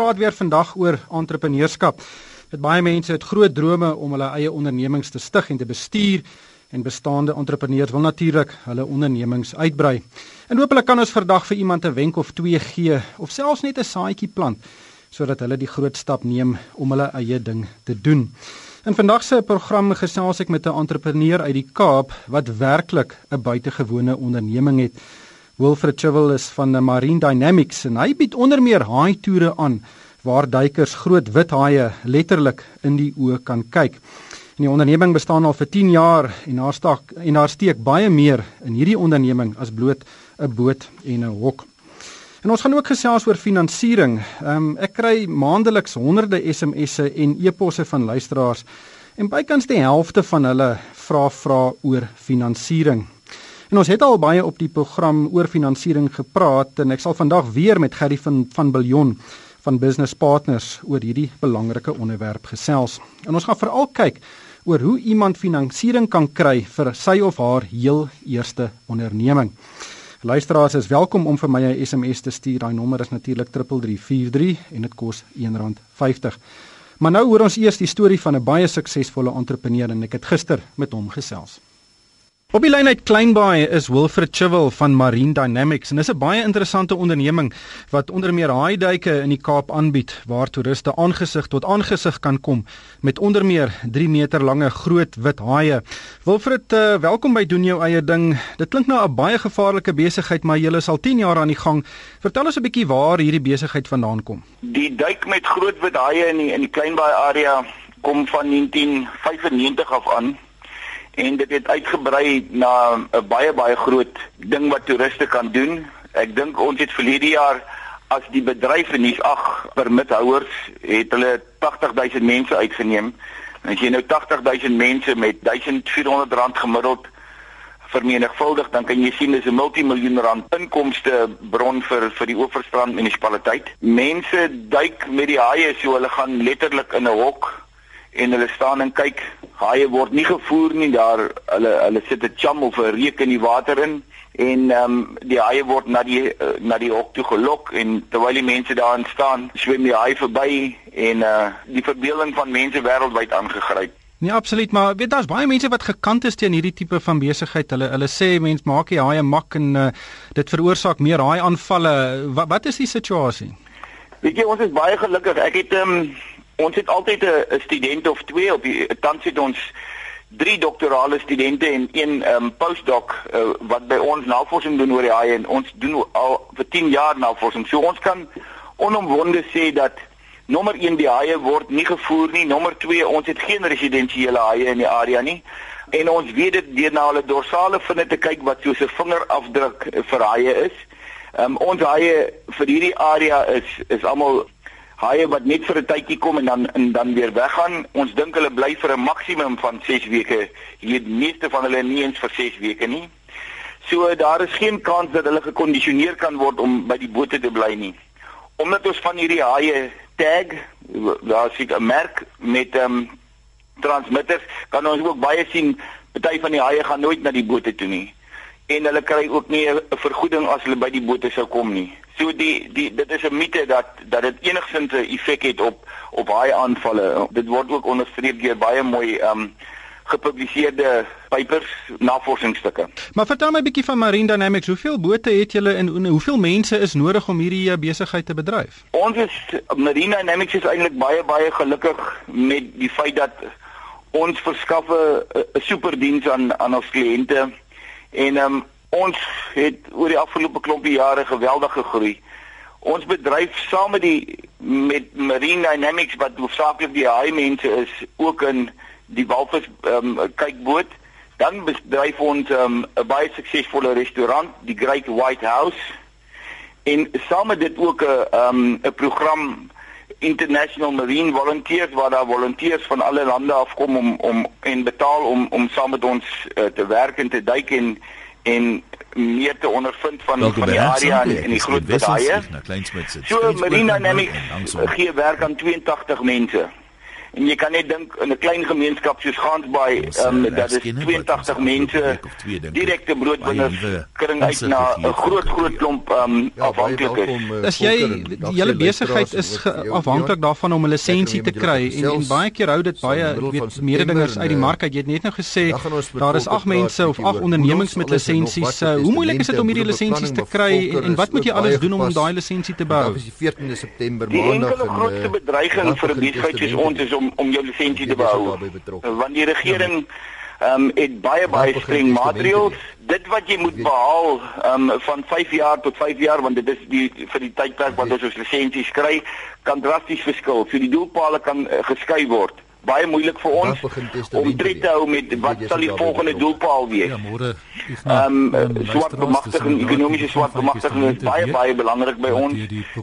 praat weer vandag oor entrepreneurskap. Dit baie mense het groot drome om hulle eie ondernemings te stig en te bestuur en bestaande entrepreneurs wil natuurlik hulle ondernemings uitbrei. En hopelik kan ons vandag vir iemand 'n wenk of twee gee of selfs net 'n saadjie plant sodat hulle die groot stap neem om hulle eie ding te doen. In vandag se program gesels ek met 'n entrepreneur uit die Kaap wat werklik 'n buitengewone onderneming het. Wilfred Chivel is van Marine Dynamics en hy bied onder meer haai toere aan waar duikers groot wit haie letterlik in die oë kan kyk. En die onderneming bestaan al vir 10 jaar en daar steek en daar steek baie meer in hierdie onderneming as bloot 'n boot en 'n hok. En ons gaan ook gesels oor finansiering. Ehm um, ek kry maandeliks honderde SMS'e en e-posse van luisteraars en bykans die helfte van hulle vra vra oor finansiering. En ons het al baie op die program oor finansiering gepraat en ek sal vandag weer met Gerry van van Biljon van Business Partners oor hierdie belangrike onderwerp gesels. En ons gaan veral kyk oor hoe iemand finansiering kan kry vir sy of haar heel eerste onderneming. Luisteraars is welkom om vir my 'n SMS te stuur. Daai nommer is natuurlik 3343 en dit kos R1.50. Maar nou hoor ons eers die storie van 'n baie suksesvolle entrepreneur en ek het gister met hom gesels. Op die lyn uit Kleinbaai is Wilfred Chivel van Marine Dynamics en dis 'n baie interessante onderneming wat onder meer haaiduike in die Kaap aanbied waar toeriste aangesig tot aangesig kan kom met onder meer 3 meter lange groot wit haie. Wilfred, uh, welkom by doen jou eie ding. Dit klink nou 'n baie gevaarlike besigheid, maar jy is al 10 jaar aan die gang. Vertel ons 'n bietjie waar hierdie besigheid vandaan kom. Die duik met groot wit haie in die, in die Kleinbaai area kom van 1995 af aan en dit het uitgebrei na 'n baie baie groot ding wat toeriste kan doen. Ek dink ons het verlede jaar as die bedryf in nuus ag permithouers het hulle 80000 mense uitgeneem. En as jy nou 80000 mense met 1400 rand gemiddeld vermenigvuldig, dan kan jy sien dis 'n multimiljoen rand inkomste bron vir vir die Oeverstrand munisipaliteit. Mense duik met die haie so hulle gaan letterlik in 'n hok en hulle staan en kyk. Haie word nie gevoer nie. Daar hulle hulle sit 'n cham of 'n reuk in die water in en ehm um, die haie word na die uh, na die hok toe gelok en terwyl die mense daar staan, swem die haai verby en uh die verbeelding van mense wêreldwyd aangegryp. Nee, absoluut, maar weet daar's baie mense wat gekant is teen hierdie tipe van besigheid. Hulle hulle sê mense maak die haie mak en uh, dit veroorsaak meer haai aanvalle. Wat wat is die situasie? Weet jy, ons is baie gelukkig. Ek het ehm um, ons het altyd 'n student of twee op die tans het ons drie doktorale studente en een um, postdoc uh, wat by ons navorsing doen oor die haie en ons doen al vir 10 jaar navorsing. So ons kan onomwonde sê dat nommer 1 die haie word nie gevoer nie. Nommer 2 ons het geen residensiële haie in die area nie. En ons weet dit deur na hulle dorsale vinne te kyk wat soos 'n vingerafdruk vir haie is. Um, ons haie vir hierdie area is is almal haie wat net vir 'n tydjie kom en dan en dan weer weggaan. Ons dink hulle bly vir 'n maksimum van 6 weke. Hier die meeste van hulle nie eens vir 6 weke nie. So daar is geen kans dat hulle gekondisioneer kan word om by die bote te bly nie. Omdat ons van hierdie haie tag, daar sien 'n merk met ehm um, transmitters, kan ons ook baie sien party van die haie gaan nooit na die bote toe nie en hulle kry ook nie 'n vergoeding as hulle by die bote sou kom nie. So die die dit is 'n mite dat dat dit enigsins 'n effek het op op baie aanvalle. Dit word ook onderstreep deur baie mooi um gepubliseerde papers, navorsingsstukke. Maar vertel my 'n bietjie van Marine Dynamics. Hoeveel bote het julle en, en hoeveel mense is nodig om hierdie uh, besigheid te bedryf? Ons is Marine Dynamics is eintlik baie baie gelukkig met die feit dat ons verskaf 'n superdiens aan aan ons kliënte En um, ons het oor die afgelope klompie jare geweldig gegroei. Ons bedryf saam met die met Marine Dynamics wat hoofsaaklik die haai mense is, ook in die walvis um, kykboot. Dan bedryf ons ehm, 'n um, baie suksesvolle restaurant, die Great White House. En saam met dit ook 'n 'n um, program International Marine Volunteers waar daar volonteërs van alle lande afkom om om en betaal om om saam met ons uh, te werk en te duik en en meer te ondervind van Welke van die area en, en die groot baie. So Marine Dynamics gee werk aan 82 mense. En jy kan net dink in 'n klein gemeenskap soos Gansbaai um, dat is 82 mense direkte broodwinners kring uit na 'n groot groot klomp um, ja, afhanklikes. Uh, is jy die hele besigheid is afhanklik daarvan om 'n lisensie te kry en, en baie keer hou dit baie weet mededingers uit die mark uit. Jy het net nou gesê daar is ag mense of ag ondernemings met lisensies. Hoe moeilik is dit om hierdie lisensies te kry en, en wat moet jy alles doen om daai lisensie te behou? Dis die 14de September maandag. Die grootste eh, bedreiging vir 'n besigheid soos ons is om om jou lisensie te behou. Want die regering ehm um, het baie baie streng maatreëls. Dit wat jy moet behaal ehm um, van 5 jaar tot 5 jaar want dit is die vir die tydperk wat ons ons lisensies kry kan drasties verskil. So die doelpale kan uh, geskei word baie moeilik vir ons om tred te hou met wat sal die volgende doelpaal wees. Ja, môre. Ehm swart bemagtiging, ekonomiese swart bemagtiging is baie baie belangrik by ons.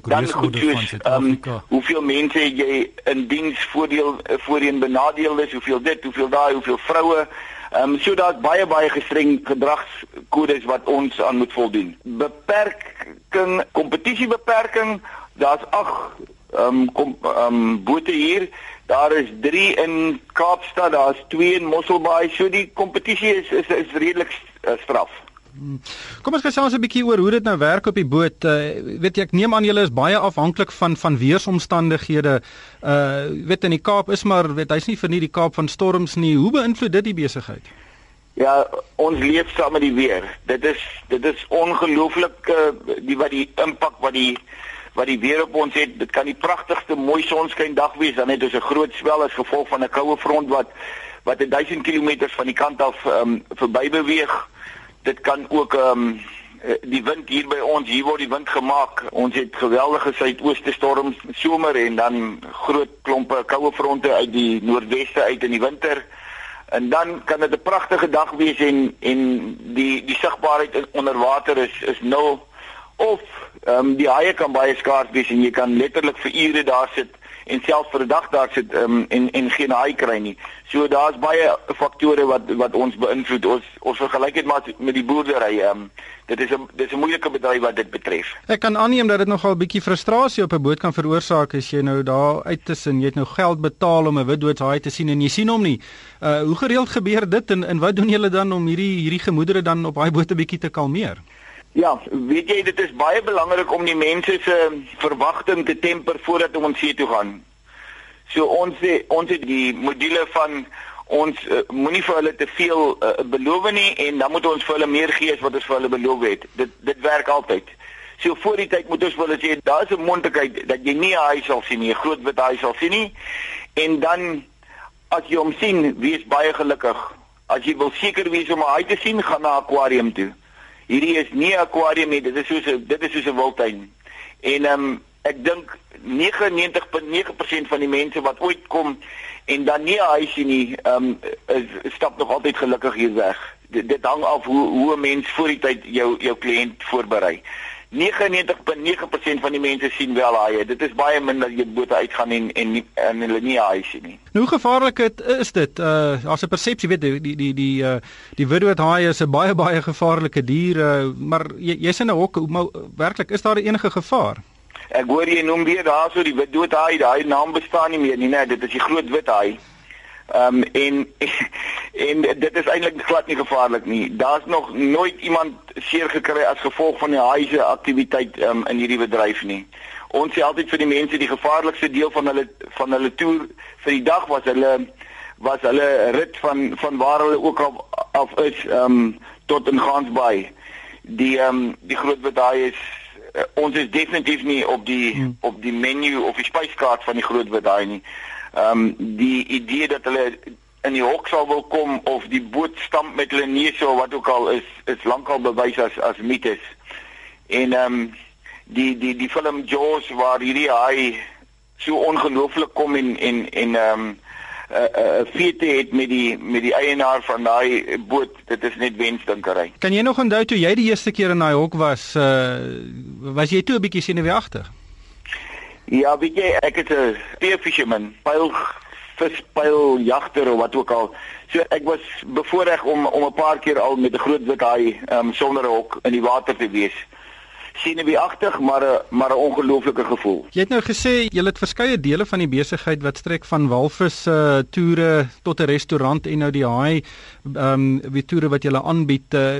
Dan goed soos ehm hoeveel mense jy in diens voordeel voorheen benadeel is, hoeveel dit, hoeveel daai, hoeveel vroue Ehm um, so daar's baie baie gestreng gedragskodes wat ons aan moet voldoen. Beperking, kompetisiebeperking, daar's ag ehm um, kom ehm um, bote hier Daar is 3 in Kaapstad, daar's 2 in Mosselbaai. So die kompetisie is is is redelik uh, straf. Hmm. Kom ons gesels 'n bietjie oor hoe dit nou werk op die boot. Uh, weet jy ek neem aan julle is baie afhanklik van van weeromstandighede. Uh weet in die Kaap is maar weet hy's nie vir nie die Kaap van storms nie. Hoe beïnvloed dit die besigheid? Ja, ons leef saam met die weer. Dit is dit is ongelooflik uh, die wat die impak wat die wat die weer op ons het. Dit kan die pragtigste mooi sonskyn dag wees, dan het ons 'n groot swel as gevolg van 'n koue front wat wat 1000 km van die kant af ehm um, verby beweeg. Dit kan ook ehm um, die wind hier by ons, hier word die wind gemaak. Ons het geweldige suidooste storms somer en dan groot klompe koue fronte uit die noordweste uit in die winter. En dan kan dit 'n pragtige dag wees en en die die sigbaarheid onder water is is nul of ehm um, die haie kan baie skaars wees en jy kan letterlik vir ure daar sit en selfs vir 'n dag daar sit um, en en geen haai kry nie. So daar's baie faktore wat wat ons beïnvloed. Ons ons vergelyk dit maar met die boerdery. Ehm um, dit is 'n dis 'n moeilike bedryf wat dit betref. Ek kan aanneem dat dit nogal 'n bietjie frustrasie op 'n boot kan veroorsaak as jy nou daar uit tussen jy het nou geld betaal om 'n witdoodshaai te sien en jy sien hom nie. Uh hoe gereeld gebeur dit en en wat doen julle dan om hierdie hierdie gemoedere dan op daai boot 'n bietjie te kalmeer? Ja, weet jy dit is baie belangrik om die mense se verwagting te temper voordat ons see toe gaan. So ons ons het die module van ons uh, moenie vir hulle te veel uh, beloof nie en dan moet ons vir hulle meer gee as wat ons vir hulle beloof het. Dit dit werk altyd. So voor die tyd moet ons vir hulle sê daar is 'n moontlikheid dat jy nie 'n haai sal sien nie, 'n groot wit haai sal sien nie. En dan as jy hom sien, wees baie gelukkig. As jy wil seker wees om 'n haai te sien, gaan na 'n akwarium toe hierdie is nie 'n aquarium nie, dit is soos 'n dit is soos 'n wildtuin. En ehm um, ek dink 99.9% van die mense wat ooit kom en dan nie 'n huisie nie, ehm um, stap nog altyd gelukkig hier weg. Dit, dit hang af hoe hoe 'n mens voor die tyd jou jou kliënt voorberei. 99.9% van die mense sien wel haie. Dit is baie min dat jy bote uitgaan en en nie, en hulle nie haie sien nie. Nou, hoe gevaarlik het, is dit? Uh as 'n persepsie weet die die die uh die witdood haai is 'n baie baie gevaarlike dier, uh, maar jy jy's in 'n hok, maar werklik is daar enige gevaar? Ek hoor jy noem weer daarso die witdood haai, daai naam bestaan nie meer nie, nee, dit is die groot wit haai. Ehm um, en en dit is eintlik glad nie gevaarlik nie. Daar's nog nooit iemand seer gekry as gevolg van die haise aktiwiteit um, in hierdie bedryf nie. Ons sê altyd vir die mense die gevaarlikste deel van hulle van hulle toer vir die dag was hulle was hulle rit van van waar hulle ook al af is um, tot in Gansbaai. Die um, die groot bedaai is uh, ons is definitief nie op die hmm. op die menu of die spyskaart van die groot bedaai nie ehm um, die idee dat hulle in die hok sal wil kom of die boot stamp met hulle neus of wat ook al is is lankal bewys as as mites. En ehm um, die die die film Jaws waar hierdie haai so ongelooflik kom en en en ehm um, 'n uh, uh, feite het met die met die eienaar van daai boot dit is net wensdinkery. Kan jy nog onthou toe jy die eerste keer in daai hok was uh, was jy toe 'n bietjie senuweeagtig? Ja, weet jy, ek is 'n spearfisherman, pyl vispyl jagter of wat ook al. So ek was bevoorreg om om 'n paar keer al met 'n groot wit haai um, sonder 'n hok in die water te wees. Senuweeagtig, maar 'n maar 'n ongelooflike gevoel. Jy het nou gesê jy het verskeie dele van die besigheid wat strek van walvis uh, toere tot 'n restaurant en nou die haai ehm um, wie toere wat jy aanbied. Uh,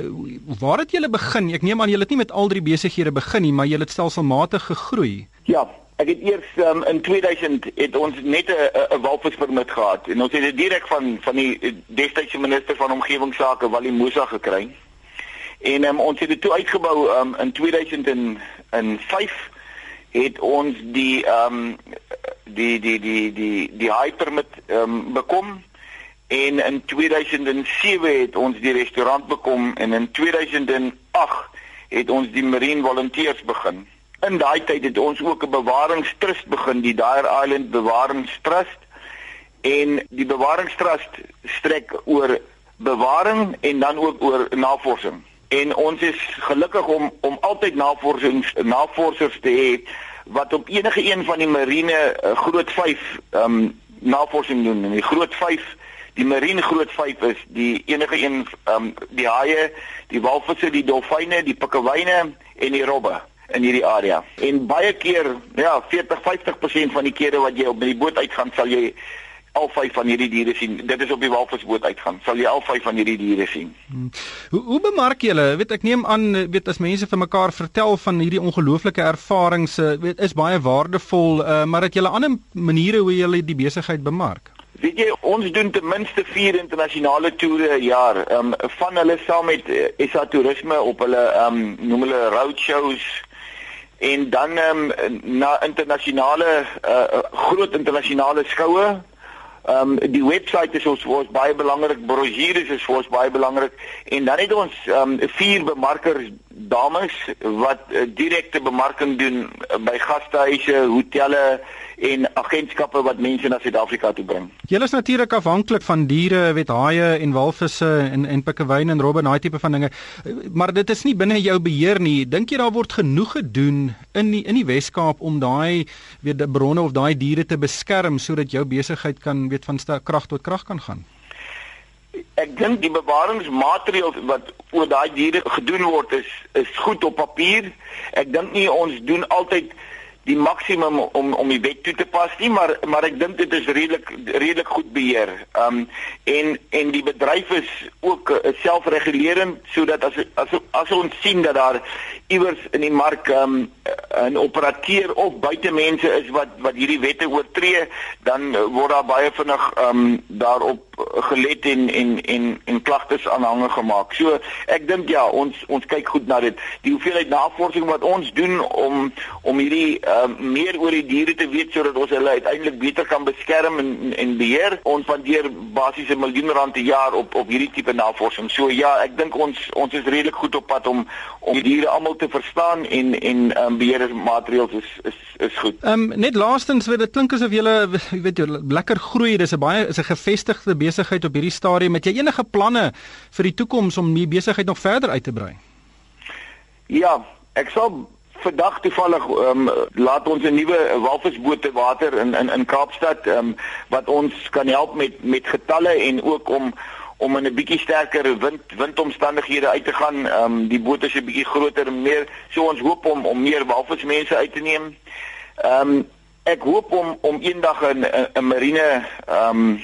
waar het jy begin? Ek neem aan jy het nie met al drie besighede begin nie, maar jy het stelselmatig gegroei. Ja, Ek het eers um, in 2000 het ons net 'n walvispermit gehad en ons het dit direk van van die destydse minister van omgewingsake Wally Musa gekry. En um, ons het dit toe uitgebou um, in 2005 het ons die ehm um, die die die die die high permit ehm um, bekom en in 2007 het ons die restaurant bekom en in 2008 het ons die marine volunteers begin. In daai tyd het ons ook 'n bewaringstrust begin, die Dyer Island Bewaringstrust. En die bewaringstrust strek oor bewaring en dan ook oor navorsing. En ons is gelukkig om om altyd navorsings navorsers te hê wat op enige een van die marine uh, groot 5 ehm um, navorsing doen. En die groot 5 die marine groot 5 is die enige een ehm um, die haie, die walvisse, die dolfyne, die pikkewyne en die robbe in hierdie area. En baie keer, ja, 40-50% van die kere wat jy op die boot uitgaan, sal jy al vyf van hierdie diere sien. Dit is op die walvisboot uitgaan. Sal jy al vyf van hierdie diere sien. Hmm. Hoe hoe bemark julle? Weet ek neem aan weet as mense vir mekaar vertel van hierdie ongelooflike ervarings, weet is baie waardevol, uh, maar het julle ander maniere hoe julle die besigheid bemark? Weet jy, ons doen ten minste 4 internasionale toere per jaar. Ehm um, van hulle saam met uh, SA Toerisme op hulle ehm um, noem hulle road shows en dan um, na internasionale uh, groot internasionale skoue. Ehm um, die webwerf is ons was baie belangrik, brosjures is vir ons baie belangrik. En dan het ons ehm um, vier bemarkers dames wat uh, direkte bemarking doen by gastehuise, hotelle en agentskappe wat mense na Suid-Afrika toe bring. Julle is natuurlik afhanklik van diere, weet haie en walvisse en en pikkewyne en robbe en daai tipe van dinge. Maar dit is nie binne jou beheer nie. Dink jy daar word genoeg gedoen in die, in die Wes-Kaap om daai weet die bronne of daai diere te beskerm sodat jou besigheid kan weet van krag tot krag kan gaan? Ek dink die bewaringsmaatreëls wat oor daai diere gedoen word is is goed op papier. Ek dink nie ons doen altyd die maksimum om om die wet toe te pas nie maar maar ek dink dit is redelik redelik goed beheer. Um en en die bedryf is ook uh, selfregulerend sodat as as as ons sien dat daar iewers in die mark um 'n operateur of buitemense is wat wat hierdie wette oortree, dan word daar baie vinnig um daarop gelet en en en en klagtes aanhange gemaak. So ek dink ja, ons ons kyk goed na dit. Die hoeveelheid navorsing wat ons doen om om hierdie uh, meer oor die diere te weet sodat ons hulle uiteindelik beter kan beskerm en en beheer. Ons spandeer basies 'n miljoen rand per jaar op op hierdie tipe navorsing. So ja, ek dink ons ons is redelik goed op pad om om die diere almal te verstaan en en um, beheermaatreëls is is is goed. Ehm um, net laastens, dit klink asof jy weet jy lekker groei. Dis 'n baie is 'n gevestigde besigheid op hierdie stadium. Het jy enige planne vir die toekoms om die besigheid nog verder uit te brei? Ja, ek sal vandag toevallig ehm um, laat ons 'n nuwe walvisboot te water in in in Kaapstad ehm um, wat ons kan help met met getalle en ook om om in 'n bietjie sterker wind windomstandighede uit te gaan. Ehm um, die boot is 'n bietjie groter en meer so ons hoop om om meer walvismense uit te neem. Ehm um, ek hoop om om eendag 'n 'n marine ehm um,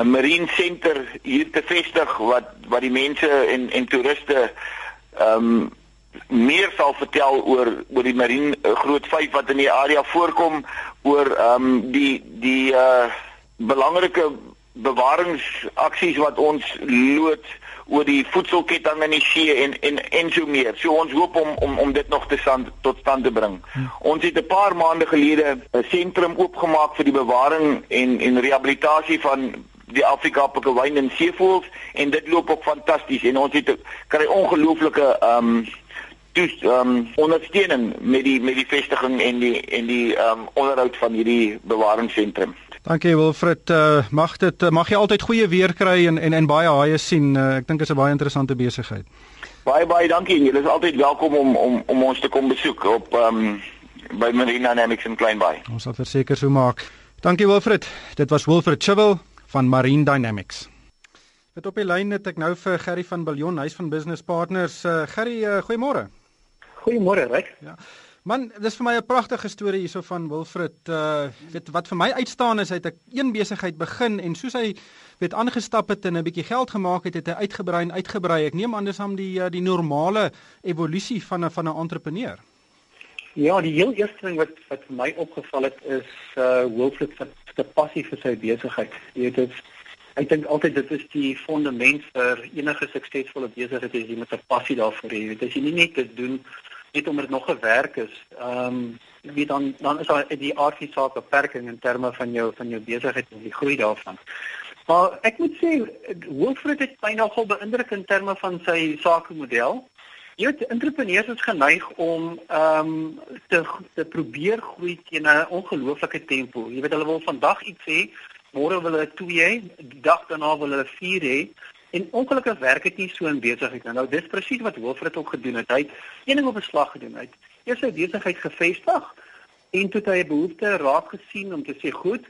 'n marine center hier te vestig wat wat die mense en en toeriste ehm um, meer sal vertel oor oor die marine uh, groot vyf wat in die area voorkom oor ehm um, die die uh belangrike bewaringsaksies wat ons loods oor die voedselketting in die see en en en so meer. So ons hoop om om om dit nog te stand, tot stand te bring. Hmm. Ons het 'n paar maande gelede 'n sentrum oopgemaak vir die bewaring en en rehabilitasie van die Afrika Pikkewyn en seevoëls en dit loop ook fantasties en ons het kry ongelooflike ehm um, dus ehm um, ondersteuning met die met die vestiging en die en die ehm um, onderhoud van hierdie bewaringsentrum. Dankie Wilfred. Uh, mag dit uh, mag jy altyd goeie weer kry en en en baie haie sien. Uh, ek dink dit is 'n baie interessante besigheid. Baie baie dankie en julle is altyd welkom om om om ons te kom besoek op ehm um, by Marine Dynamics in Kleinbay. Ons sal verseker so maak. Dankie Wilfred. Dit was Wilfred Chivel van Marine Dynamics. Met op die lyn het ek nou vir Gerry van Billion, hy's van Business Partners. Uh, Gerry, uh, goeiemôre. Goeiemôre, Ryk. Ja. Man, dis vir my 'n pragtige storie hierso van Wilfred. Uh weet wat vir my uitstaan is hy het 'n een besigheid begin en soos hy weet aangestap het en 'n bietjie geld gemaak het, het hy uitgebrei en uitgebrei. Ek neem aan dis hom die die normale evolusie van 'n van 'n entrepreneur. Ja, die heel eerste ding wat wat vir my opgeval het is uh Wilfred se passie vir sy besigheid. Jy weet dit ek dink altyd dit is die fondament vir enige suksesvolle besigheid is jy met 'n passie daarvoor hê. Jy weet as jy nie net dit doen net omdat dit nog 'n werk is. Ehm um, wie dan dan is daar die aardse saak beperking in terme van jou van jou besigheid en die groei daarvan. Maar ek moet sê Wilfred het my nogal beïndruk in terme van sy sakemodel. Jy weet entrepreneurs is geneig om ehm um, te te probeer groei teen 'n ongelooflike tempo. Jy weet hulle wil vandag iets hê, môre wil hulle 2 hê, die dag daarna wil hulle 4 hê. En ongelukkig werk dit nie so in besigheid nie. Nou dis presies wat Wilfred ook gedoen het. Hy het een ding op 'n slag gedoen. Hy het eers sy besigheid gevestig en toe hy 'n behoefte raak gesien om te sê, "Goed,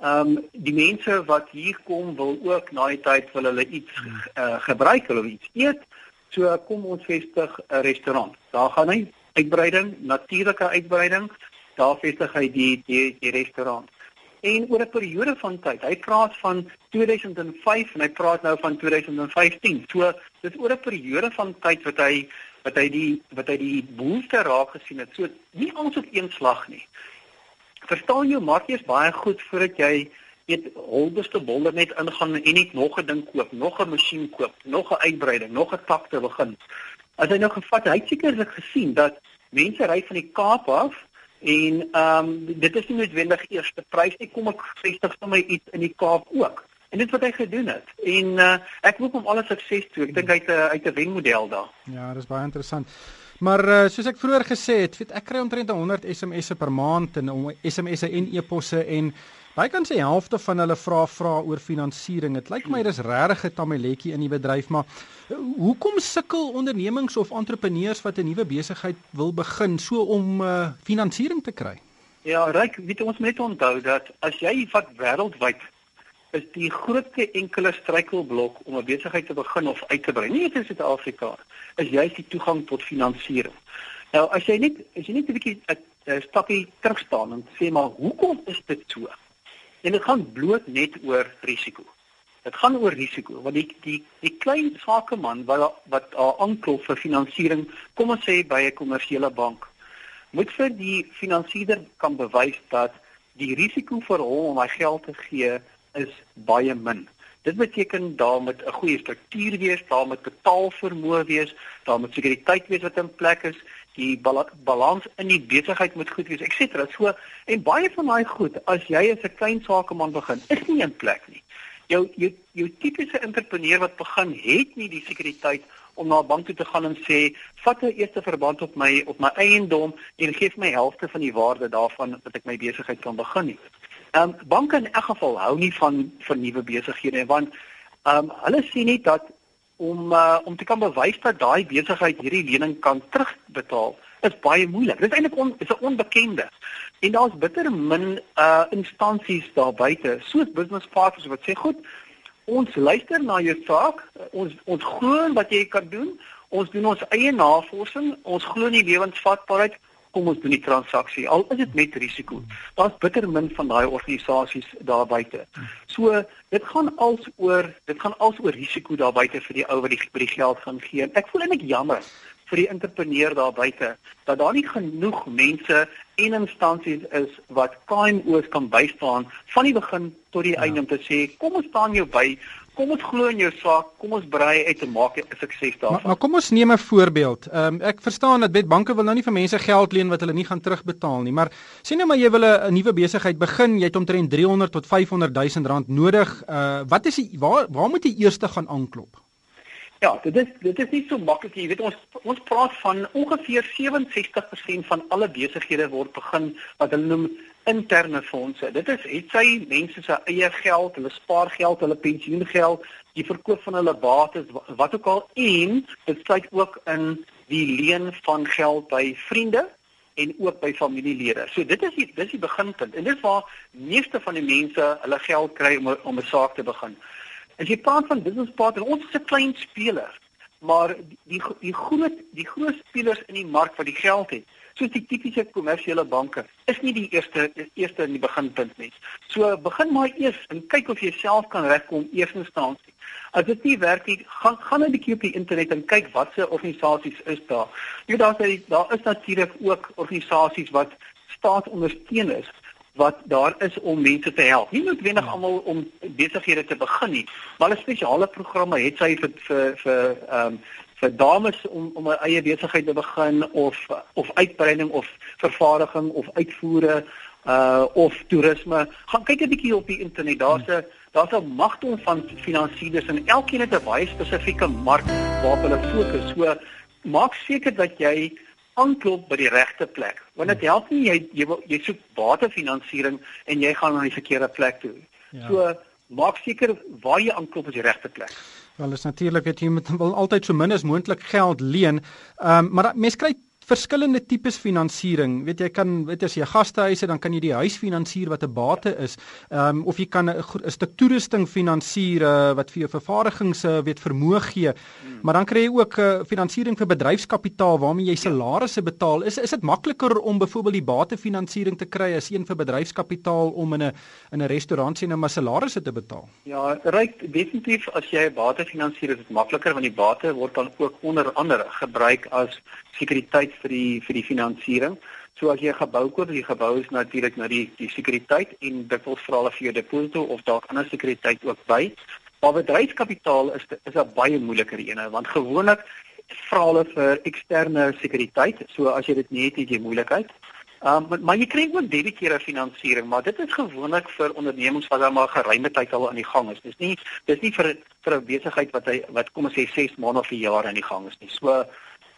ehm um, die mense wat hier kom wil ook na die tyd wil hulle iets uh, gebruik, hulle iets eet. So kom ons vestig 'n restaurant. Daar gaan hy uitbreiding, natuurlike uitbreiding. Daar vestig hy die die, die restaurant en oor 'n periode van tyd. Hy praat van 2005 en hy praat nou van 2015. So dis oor 'n periode van tyd wat hy wat hy die wat hy die behoefte raak gesien het. So nie alles op een slag nie. Verstaan jou maak eers baie goed voordat jy weet holbeste bolder net ingaan en net nog 'n ding koop, nog 'n masjien koop, nog 'n uitbreiding, nog 'n tak te begin. As hy nou gevat, hy het sekerlik gesien dat mense ry van die Kaap af En ehm um, dit is nie noodwendig eerste prys nie, kom ek vestig my iets in die Kaap ook. En dit wat hy gedoen het. En uh, ek hoop hom alle sukses toe. Ek dink hy het 'n uit 'n wenmodel daar. Ja, dis baie interessant. Maar uh, soos ek vroeër gesê het, weet ek kry omtrent 100 SMS'e per maand en SMS'e en e-posse en Baie kan sê helfte van hulle vra vra oor finansiering. Dit lyk my dis regtig 'n tamaletjie in die bedryf, maar eh, hoekom sukkel ondernemings of entrepreneurs wat 'n nuwe besigheid wil begin so om uh, finansiering te kry? Ja, ryk, weet ons moet net onthou dat as jy vat wêreldwyd is die grootste enkele struikelblok om 'n besigheid te begin of uit te brei, nie net in Suid-Afrika, is juist die toegang tot finansiering. Nou, as jy net as jy net 'n bietjie 'n stapie terug staan en sê maar hoekom is dit so? En dit gaan bloot net oor risiko. Dit gaan oor risiko want die die die klein sakeman wat wat aanklop vir finansiering, kom ons sê by 'n kommersiële bank, moet vir die finansierder kan bewys dat die risiko vir hom om hy geld te gee is baie min. Dit beteken daar moet 'n goeie struktuur wees, daar moet betaalvermoë wees, daar moet sekuriteit wees wat in plek is die balans in die besigheid moet goed wees, etc. So en baie van daai goed, as jy as 'n klein sakeman begin, is nie in plek nie. Jou jou jou tipiese entrepreneur wat begin, het nie die sekuriteit om na 'n bank toe te gaan en sê, "Vat 'n eerste verband op my op my eiendom en gee my helfte van die waarde daarvan dat ek my besigheid kan begin nie." Ehm um, banke in elk geval hou nie van van nuwe besighede want ehm um, hulle sien nie dat om uh, om te kan bewys dat daai besigheid hierdie lening kan terugbetaal is baie moeilik. Dit is eintlik on, is 'n onbekende. En daar's bitter min uh instansies daar buite, soos business partners wat sê, "Goed, ons luister na jou saak. Ons ons glo wat jy kan doen. Ons doen ons eie navorsing. Ons glo in die lewensvatbaarheid kom ons doen die transaksie al is dit met risiko. Daar's bitter min van daai organisasies daar buite. So dit gaan als oor dit gaan als oor risiko daar buite vir die ou wat die vir die geld gaan gee. Ek voel eintlik jammer vir die entrepreneur daar buite dat daar nie genoeg mense en instansies is wat KMO's kan bystaan van die begin tot die ja. einde om te sê kom ons staan jou by Kom ons glo in jou saak, kom ons brei uit en maak 'n sukses daarvan. Maar, maar kom ons neem 'n voorbeeld. Ehm um, ek verstaan dat baie banke wil nou nie vir mense geld leen wat hulle nie gaan terugbetaal nie, maar sien nou maar jy wil 'n nuwe besigheid begin, jy het omtrent 300 tot 500 000 rand nodig. Uh wat is die waar waar moet jy eers gaan aanklop? Ja, dit is dit is nie so maklik nie. Jy weet ons ons praat van ongeveer 67% van alle besighede word begin wat hulle noem interne fondse. Dit is het sy mense se eie geld, hulle spaargeld, hulle pensioengeld, die verkoop van hulle bates, wat ook al en dit sluit ook in die leen van geld by vriende en ook by familielede. So dit is die dis die beginpunt. En dit is waar meeste van die mense hulle geld kry om om 'n saak te begin. As jy praat van business partner, ons is 'n klein speler. maar die die groot die groot spelers in die mark wat die geld het soos die tipiese kommersiële banke is nie die eerste eerste in die beginpunt nie. So begin maar eers en kyk of jy self kan regkom eers instansie. As dit nie werk nie, gaan gaan 'n bietjie op die internet en kyk watse organisasies is daar. Jy daar sê daar is natuurlik ook organisasies wat staatsondersteun is wat daar is om mense te help. Nie noodwendig almal om besighede te begin nie, maar 'n spesiale programme het sy vir vir vir ehm um, vir dames om om 'n eie besigheid te begin of of uitbreiding of vervaardiging of uitvoere uh of toerisme. Gaan kyk 'n bietjie op die internet. Daar's 'n daar's 'n magdom van finansiëerders en elkeen het 'n baie spesifieke mark waarop hulle fokus. So maak seker dat jy aanklop by die regte plek. Want dit help nie jy jy, jy soek waterfinansiering en jy gaan na die verkeerde plek toe. Ja. So maak seker waar jy aanklop is die regte plek. Wel is natuurlik dat jy moet altyd so min as moontlik geld leen. Ehm um, maar mense kry verskillende tipes finansiering. Weet jy kan weet as jy 'n gastehuis het, dan kan jy die huis finansier wat 'n bate is. Ehm um, of jy kan 'n stuk toerusting finansier uh, wat vir jou vervaardigings uh, weet vermoë gee. Hmm. Maar dan kry jy ook uh, finansiering vir bedryfskapitaal waarmee jy salarisse betaal. Is is dit makliker om byvoorbeeld die bate finansiering te kry as een vir bedryfskapitaal om in 'n in 'n restaurant sien om salarisse te betaal? Ja, ryk definitief as jy 'n bate finansier is dit makliker want die bate word dan ook onder andere gebruik as sekuriteit vir die vir die finansiering. So as jy 'n gebou koop, die gebou is natuurlik na die die sekuriteit en dit wil vra hulle vir jou deposito of dalk ander sekuriteit ook by. Maar bedryfskapitaal is is 'n baie moeiliker een want gewoonlik vra hulle vir eksterne sekuriteit. So as jy dit nie het, het jy moeilikheid. Um, maar maar jy kry ook debiteure finansiering, maar dit is gewoonlik vir ondernemings wat dan maar geruime tyd al aan die gang is. Dis nie dis nie vir vir 'n besigheid wat hy wat kom ons sê 6 maande of 'n jaar aan die gang is nie. So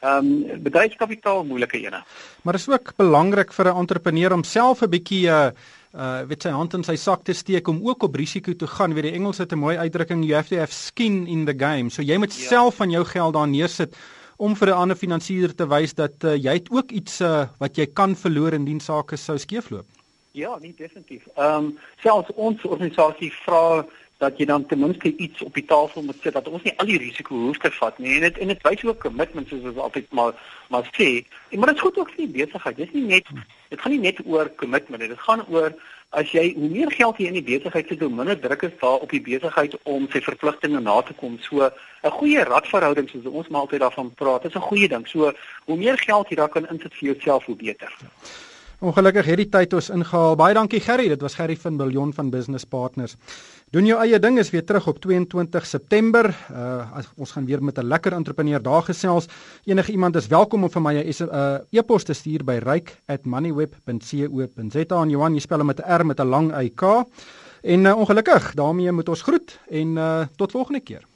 ehm um, bedryfskapitaal moeilike ene. Maar is ook belangrik vir 'n entrepreneur om self 'n bietjie uh uh weet sy hand in sy sak te steek om ook op risiko te gaan. Weet die Engels het 'n mooi uitdrukking you have to have skin in the game. So jy moet ja. self van jou geld daar neersit om vir 'n ander finansier te wys dat uh, jy het ook iets uh, wat jy kan verloor indien sake sou skeefloop. Ja, nee definitief. Ehm um, selfs ons organisasie vra dat jy dan ten minste iets op die tafel moet sit dat ons nie al die risiko hoef te vat nie. En dit en dit wys ook kommitment soos ons altyd maar maar sê. En maar dit is goed ook vir die besigheid. Dis nie net dit gaan nie net oor kommitment dit gaan oor as jy hoe meer geld jy in die besigheid sit hoe minder druk is daar op die besigheid om sy verpligtinge na te kom. So 'n goeie radverhouding soos ons maar altyd daarvan praat is 'n goeie ding. So hoe meer geld jy daar kan insit vir jouself hoe beter Ongelukkig het die tyd ons ingehaal. Baie dankie Gerry. Dit was Gerry van Billion van Business Partners. Doen jou eie ding is weer terug op 22 September. Uh ons gaan weer met 'n lekker entrepreneur daar gesels. Enige iemand is welkom om vir my 'n uh, e-pos te stuur by ryk@moneyweb.co.za. En Johan, jy spel hom met 'n R met 'n lang Y K. En uh, ongelukkig, daarmee moet ons groet en uh tot volgende keer.